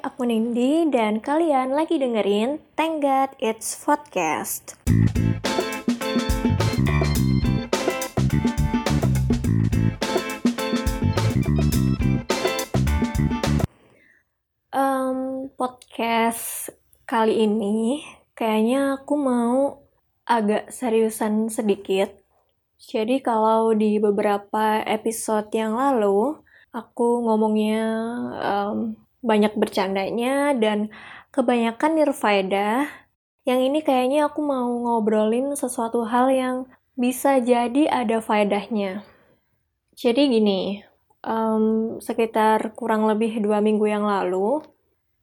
aku Nindi dan kalian lagi dengerin Thank It's Podcast. Um, podcast kali ini kayaknya aku mau agak seriusan sedikit. Jadi kalau di beberapa episode yang lalu aku ngomongnya um, banyak bercandanya dan kebanyakan nirfaedah. Yang ini kayaknya aku mau ngobrolin sesuatu hal yang bisa jadi ada faedahnya. Jadi gini, um, sekitar kurang lebih dua minggu yang lalu,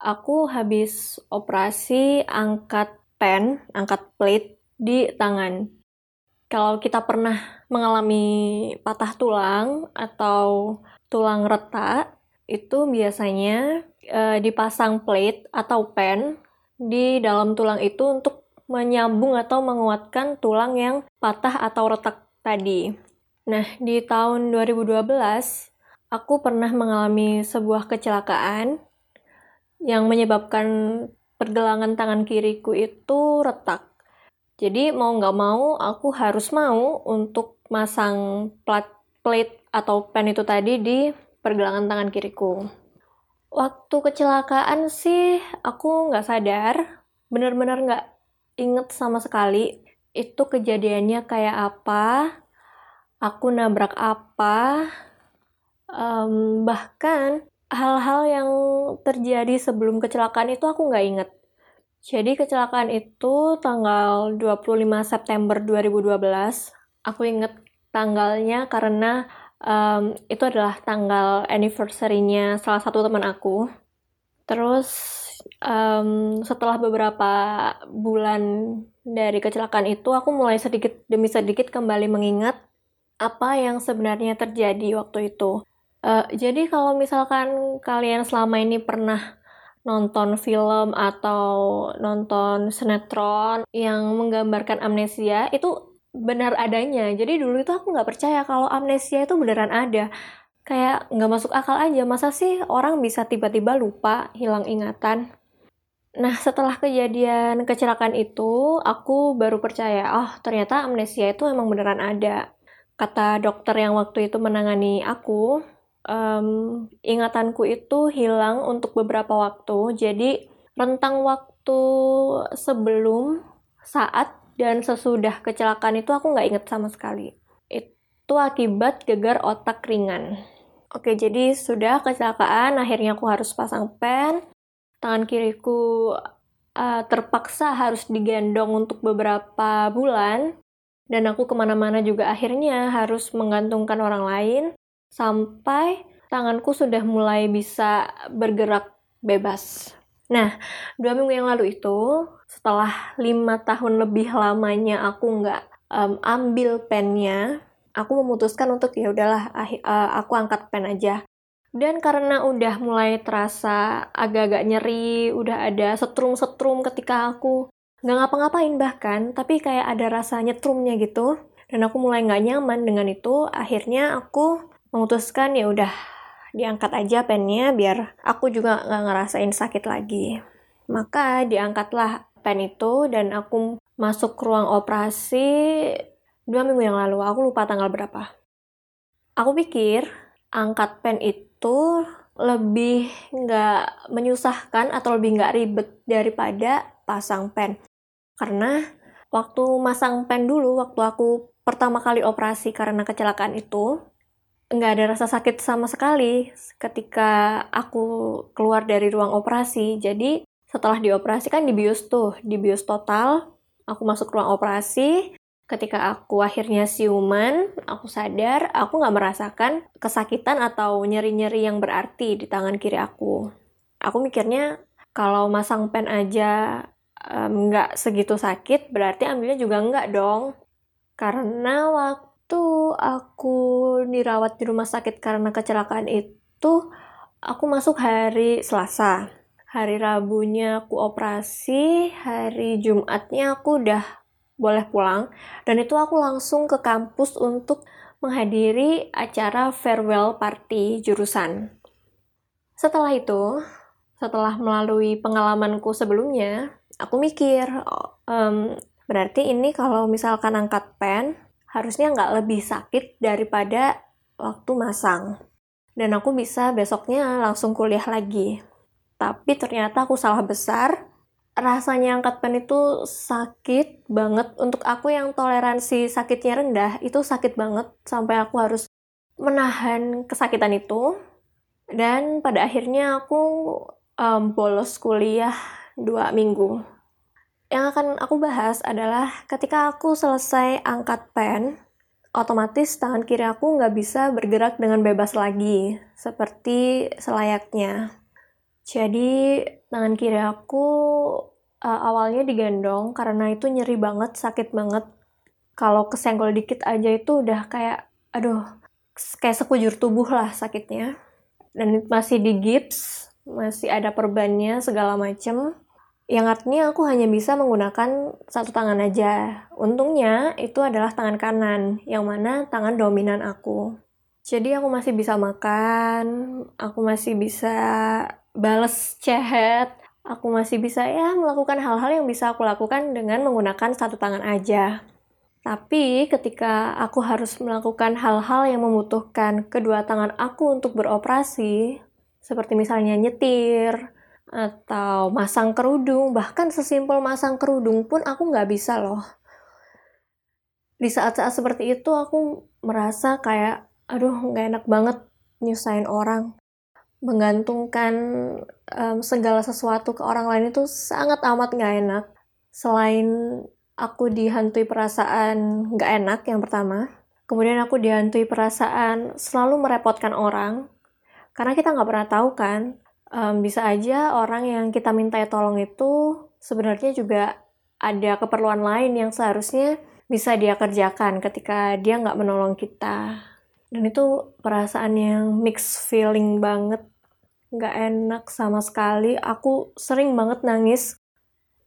aku habis operasi angkat pen, angkat plate di tangan. Kalau kita pernah mengalami patah tulang atau tulang retak, itu biasanya e, dipasang plate atau pen di dalam tulang itu untuk menyambung atau menguatkan tulang yang patah atau retak tadi. Nah, di tahun 2012 aku pernah mengalami sebuah kecelakaan yang menyebabkan pergelangan tangan kiriku itu retak. Jadi mau nggak mau aku harus mau untuk masang plat plate atau pen itu tadi di pergelangan tangan kiriku. Waktu kecelakaan sih aku nggak sadar, bener-bener nggak inget sama sekali itu kejadiannya kayak apa, aku nabrak apa, um, bahkan hal-hal yang terjadi sebelum kecelakaan itu aku nggak inget. Jadi kecelakaan itu tanggal 25 September 2012. Aku inget tanggalnya karena um, itu adalah tanggal anniversary-nya salah satu teman aku. Terus um, setelah beberapa bulan dari kecelakaan itu, aku mulai sedikit demi sedikit kembali mengingat apa yang sebenarnya terjadi waktu itu. Uh, jadi kalau misalkan kalian selama ini pernah nonton film atau nonton sinetron yang menggambarkan amnesia, itu benar adanya. Jadi dulu itu aku nggak percaya kalau amnesia itu beneran ada. Kayak nggak masuk akal aja. Masa sih orang bisa tiba-tiba lupa, hilang ingatan? Nah, setelah kejadian kecelakaan itu, aku baru percaya, oh ternyata amnesia itu emang beneran ada. Kata dokter yang waktu itu menangani aku, um, ingatanku itu hilang untuk beberapa waktu. Jadi, rentang waktu sebelum, saat, dan sesudah kecelakaan itu aku nggak inget sama sekali. Itu akibat gegar otak ringan. Oke, jadi sudah kecelakaan, akhirnya aku harus pasang pen. Tangan kiriku uh, terpaksa harus digendong untuk beberapa bulan. Dan aku ke mana-mana juga akhirnya harus menggantungkan orang lain. Sampai tanganku sudah mulai bisa bergerak bebas. Nah, dua minggu yang lalu itu, setelah lima tahun lebih lamanya aku nggak um, ambil pennya, aku memutuskan untuk ya udahlah, uh, aku angkat pen aja. Dan karena udah mulai terasa agak-agak nyeri, udah ada setrum-setrum ketika aku nggak ngapa-ngapain bahkan, tapi kayak ada rasa nyetrumnya gitu. Dan aku mulai nggak nyaman dengan itu, akhirnya aku memutuskan ya udah diangkat aja pennya biar aku juga nggak ngerasain sakit lagi. Maka diangkatlah pen itu dan aku masuk ruang operasi dua minggu yang lalu. Aku lupa tanggal berapa. Aku pikir angkat pen itu lebih nggak menyusahkan atau lebih nggak ribet daripada pasang pen. Karena waktu masang pen dulu, waktu aku pertama kali operasi karena kecelakaan itu, nggak ada rasa sakit sama sekali ketika aku keluar dari ruang operasi. Jadi setelah dioperasi kan dibius tuh, dibius total. Aku masuk ruang operasi. Ketika aku akhirnya siuman, aku sadar aku nggak merasakan kesakitan atau nyeri-nyeri yang berarti di tangan kiri aku. Aku mikirnya kalau masang pen aja nggak um, segitu sakit, berarti ambilnya juga nggak dong. Karena waktu aku dirawat di rumah sakit karena kecelakaan itu, aku masuk hari Selasa. Hari Rabunya aku operasi, hari Jumatnya aku udah boleh pulang. Dan itu aku langsung ke kampus untuk menghadiri acara farewell party jurusan. Setelah itu, setelah melalui pengalamanku sebelumnya, aku mikir, um, berarti ini kalau misalkan angkat pen, harusnya nggak lebih sakit daripada waktu masang. Dan aku bisa besoknya langsung kuliah lagi. Tapi ternyata aku salah besar, rasanya angkat pen itu sakit banget. Untuk aku yang toleransi sakitnya rendah, itu sakit banget sampai aku harus menahan kesakitan itu. Dan pada akhirnya aku um, bolos kuliah dua minggu. Yang akan aku bahas adalah ketika aku selesai angkat pen, otomatis tangan kiri aku nggak bisa bergerak dengan bebas lagi, seperti selayaknya. Jadi tangan kiri aku uh, awalnya digendong karena itu nyeri banget, sakit banget. Kalau kesenggol dikit aja itu udah kayak, aduh, kayak sekujur tubuh lah sakitnya. Dan masih di gips, masih ada perbannya segala macem yang artinya aku hanya bisa menggunakan satu tangan aja. Untungnya itu adalah tangan kanan, yang mana tangan dominan aku. Jadi aku masih bisa makan, aku masih bisa bales chat, aku masih bisa ya melakukan hal-hal yang bisa aku lakukan dengan menggunakan satu tangan aja. Tapi ketika aku harus melakukan hal-hal yang membutuhkan kedua tangan aku untuk beroperasi, seperti misalnya nyetir, atau masang kerudung, bahkan sesimpel masang kerudung pun aku nggak bisa loh. Di saat-saat seperti itu aku merasa kayak, aduh nggak enak banget nyusahin orang. Menggantungkan um, segala sesuatu ke orang lain itu sangat amat nggak enak. Selain aku dihantui perasaan nggak enak yang pertama, kemudian aku dihantui perasaan selalu merepotkan orang, karena kita nggak pernah tahu kan, um, bisa aja orang yang kita minta tolong itu sebenarnya juga ada keperluan lain yang seharusnya bisa dia kerjakan ketika dia nggak menolong kita. Dan itu perasaan yang mix feeling banget, nggak enak sama sekali. Aku sering banget nangis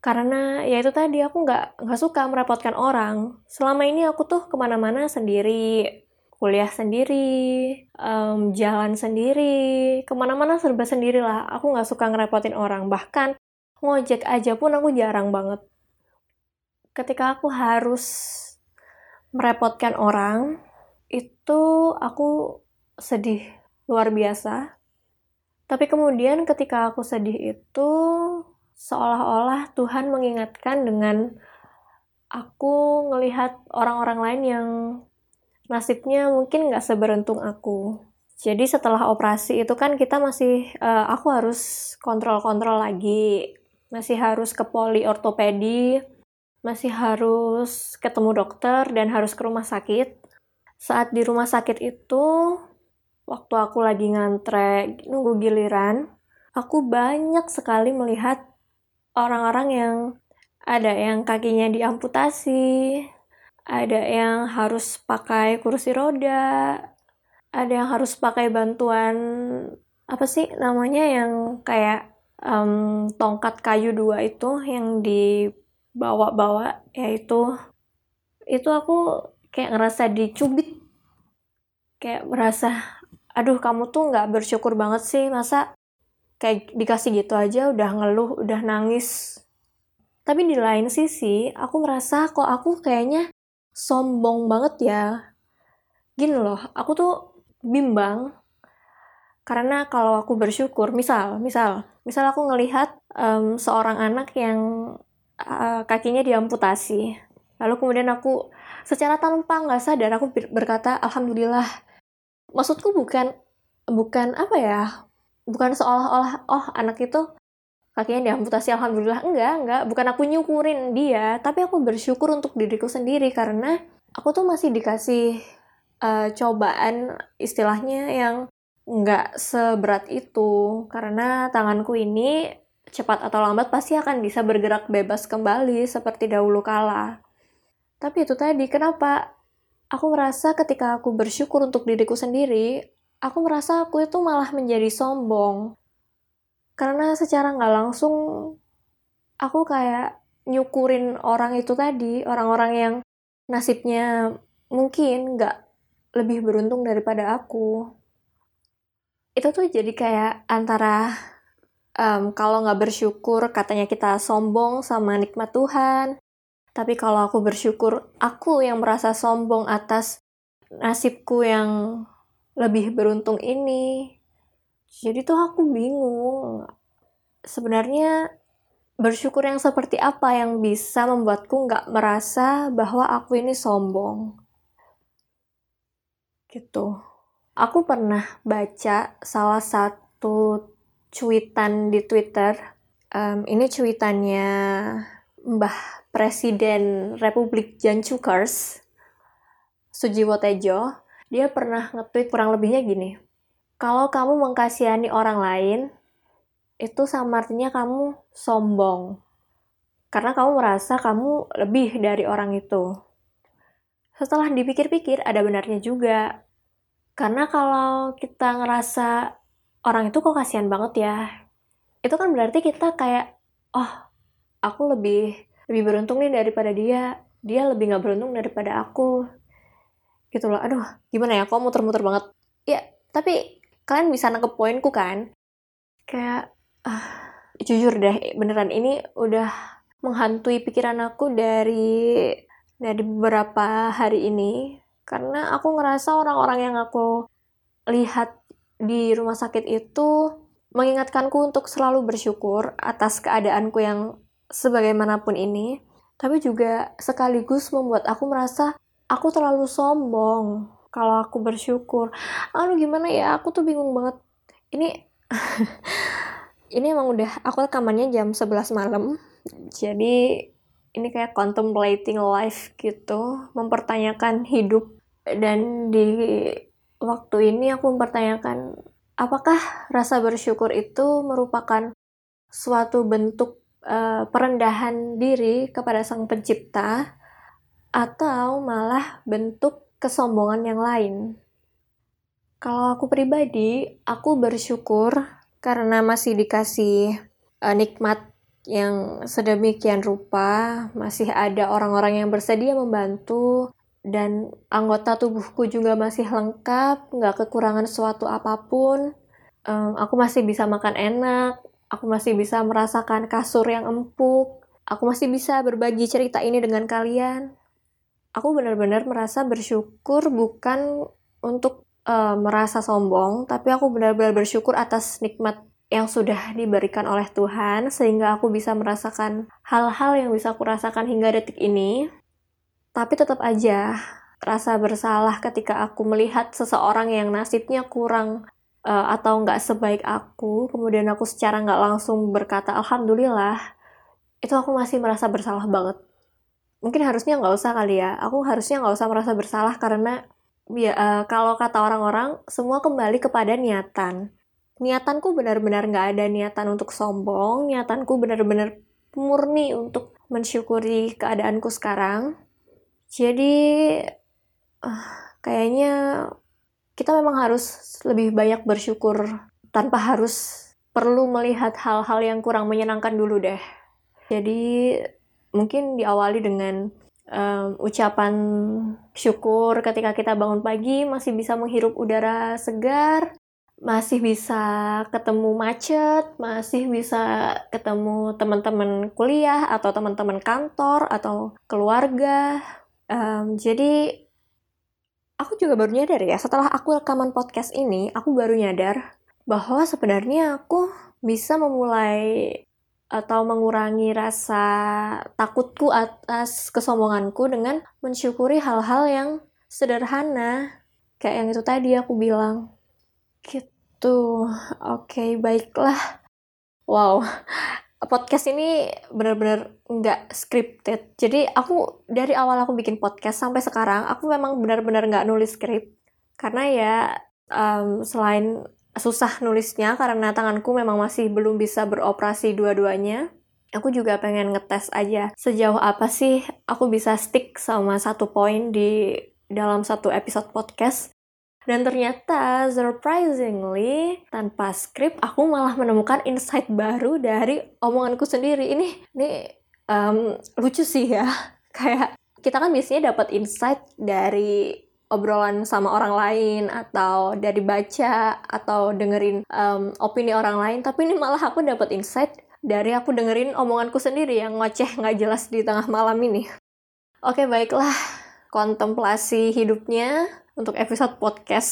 karena ya itu tadi aku nggak nggak suka merepotkan orang. Selama ini aku tuh ke mana-mana sendiri, kuliah sendiri, um, jalan sendiri, ke mana-mana serba sendiri lah. Aku nggak suka ngerepotin orang. Bahkan ngojek aja pun aku jarang banget. Ketika aku harus merepotkan orang, itu aku sedih luar biasa. Tapi kemudian ketika aku sedih itu, seolah-olah Tuhan mengingatkan dengan aku ngelihat orang-orang lain yang nasibnya mungkin nggak seberuntung aku. Jadi setelah operasi itu kan kita masih, uh, aku harus kontrol-kontrol lagi, masih harus ke poli ortopedi, masih harus ketemu dokter dan harus ke rumah sakit. Saat di rumah sakit itu, waktu aku lagi ngantre nunggu giliran, aku banyak sekali melihat orang-orang yang ada yang kakinya diamputasi, ada yang harus pakai kursi roda, ada yang harus pakai bantuan apa sih namanya yang kayak um, tongkat kayu dua itu yang dibawa-bawa yaitu itu aku kayak ngerasa dicubit kayak merasa aduh kamu tuh nggak bersyukur banget sih masa kayak dikasih gitu aja udah ngeluh udah nangis tapi di lain sisi aku merasa kok aku kayaknya sombong banget ya. Gini loh, aku tuh bimbang karena kalau aku bersyukur, misal, misal, misal aku ngelihat um, seorang anak yang uh, kakinya diamputasi, lalu kemudian aku secara tanpa nggak sadar aku berkata alhamdulillah. Maksudku bukan bukan apa ya, bukan seolah-olah oh anak itu kakinya diamputasi alhamdulillah. Enggak enggak. Bukan aku nyukurin dia tapi aku bersyukur untuk diriku sendiri karena aku tuh masih dikasih uh, cobaan istilahnya yang enggak seberat itu. Karena tanganku ini cepat atau lambat pasti akan bisa bergerak bebas kembali seperti dahulu kala. Tapi itu tadi kenapa aku merasa ketika aku bersyukur untuk diriku sendiri aku merasa aku itu malah menjadi sombong karena secara nggak langsung aku kayak nyukurin orang itu tadi orang-orang yang nasibnya mungkin nggak lebih beruntung daripada aku itu tuh jadi kayak antara um, kalau nggak bersyukur katanya kita sombong sama nikmat Tuhan. Tapi kalau aku bersyukur, aku yang merasa sombong atas nasibku yang lebih beruntung ini. Jadi tuh aku bingung. Sebenarnya bersyukur yang seperti apa yang bisa membuatku nggak merasa bahwa aku ini sombong. Gitu. Aku pernah baca salah satu cuitan di Twitter. Um, ini cuitannya Mbah Presiden Republik Jancukers, Sujiwo Tejo. Dia pernah nge-tweet kurang lebihnya gini. Kalau kamu mengkasihani orang lain, itu sama artinya kamu sombong. Karena kamu merasa kamu lebih dari orang itu. Setelah dipikir-pikir, ada benarnya juga. Karena kalau kita ngerasa orang itu kok kasihan banget ya, itu kan berarti kita kayak, oh, aku lebih lebih beruntung nih daripada dia, dia lebih gak beruntung daripada aku. Gitu loh, aduh, gimana ya, kok muter-muter banget. Ya, tapi kalian bisa nangkep poinku kan? Kayak, uh, jujur deh beneran ini udah menghantui pikiran aku dari dari beberapa hari ini karena aku ngerasa orang-orang yang aku lihat di rumah sakit itu mengingatkanku untuk selalu bersyukur atas keadaanku yang sebagaimanapun ini tapi juga sekaligus membuat aku merasa aku terlalu sombong. Kalau aku bersyukur aduh gimana ya? Aku tuh bingung banget. Ini ini emang udah aku rekamannya jam 11 malam. Jadi ini kayak contemplating life gitu mempertanyakan hidup. Dan di waktu ini aku mempertanyakan apakah rasa bersyukur itu merupakan suatu bentuk uh, perendahan diri kepada sang pencipta atau malah bentuk kesombongan yang lain kalau aku pribadi aku bersyukur karena masih dikasih uh, nikmat yang sedemikian rupa, masih ada orang-orang yang bersedia membantu, dan anggota tubuhku juga masih lengkap, nggak kekurangan suatu apa pun. Um, aku masih bisa makan enak, aku masih bisa merasakan kasur yang empuk, aku masih bisa berbagi cerita ini dengan kalian. Aku benar-benar merasa bersyukur bukan untuk uh, merasa sombong, tapi aku benar-benar bersyukur atas nikmat yang sudah diberikan oleh Tuhan, sehingga aku bisa merasakan hal-hal yang bisa aku rasakan hingga detik ini. Tapi tetap aja, rasa bersalah ketika aku melihat seseorang yang nasibnya kurang uh, atau nggak sebaik aku, kemudian aku secara nggak langsung berkata Alhamdulillah, itu aku masih merasa bersalah banget. Mungkin harusnya nggak usah kali ya, aku harusnya nggak usah merasa bersalah karena ya, uh, kalau kata orang-orang, semua kembali kepada niatan. Niatanku benar-benar nggak ada niatan untuk sombong, niatanku benar-benar murni untuk mensyukuri keadaanku sekarang. Jadi, uh, kayaknya kita memang harus lebih banyak bersyukur tanpa harus perlu melihat hal-hal yang kurang menyenangkan dulu deh. Jadi, mungkin diawali dengan um, ucapan syukur ketika kita bangun pagi masih bisa menghirup udara segar, masih bisa ketemu macet, masih bisa ketemu teman-teman kuliah atau teman-teman kantor atau keluarga. Um, jadi aku juga baru nyadar ya setelah aku rekaman podcast ini, aku baru nyadar bahwa sebenarnya aku bisa memulai atau mengurangi rasa takutku atas kesombonganku dengan mensyukuri hal-hal yang sederhana. Kayak yang itu tadi aku bilang. Gitu. Oke okay, baiklah. Wow podcast ini benar-benar nggak scripted jadi aku dari awal aku bikin podcast sampai sekarang aku memang benar-benar nggak nulis skrip karena ya um, selain susah nulisnya karena tanganku memang masih belum bisa beroperasi dua-duanya. Aku juga pengen ngetes aja sejauh apa sih aku bisa stick sama satu poin di dalam satu episode podcast. Dan ternyata surprisingly tanpa skrip aku malah menemukan insight baru dari omonganku sendiri. Ini ini um, lucu sih ya. Kayak kita kan biasanya dapat insight dari obrolan sama orang lain atau dari baca atau dengerin um, opini orang lain tapi ini malah aku dapat insight dari aku dengerin omonganku sendiri yang ngoceh nggak jelas di tengah malam ini oke baiklah kontemplasi hidupnya untuk episode podcast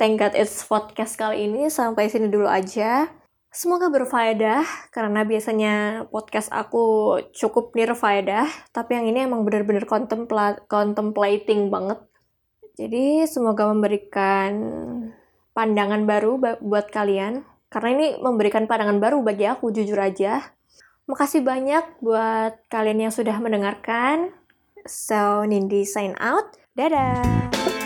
Thank God It's Podcast kali ini sampai sini dulu aja Semoga berfaedah, karena biasanya podcast aku cukup nirfaedah, tapi yang ini emang bener-bener contemplating banget. Jadi semoga memberikan pandangan baru buat kalian, karena ini memberikan pandangan baru bagi aku, jujur aja. Makasih banyak buat kalian yang sudah mendengarkan. So, Nindi sign out. Dadah!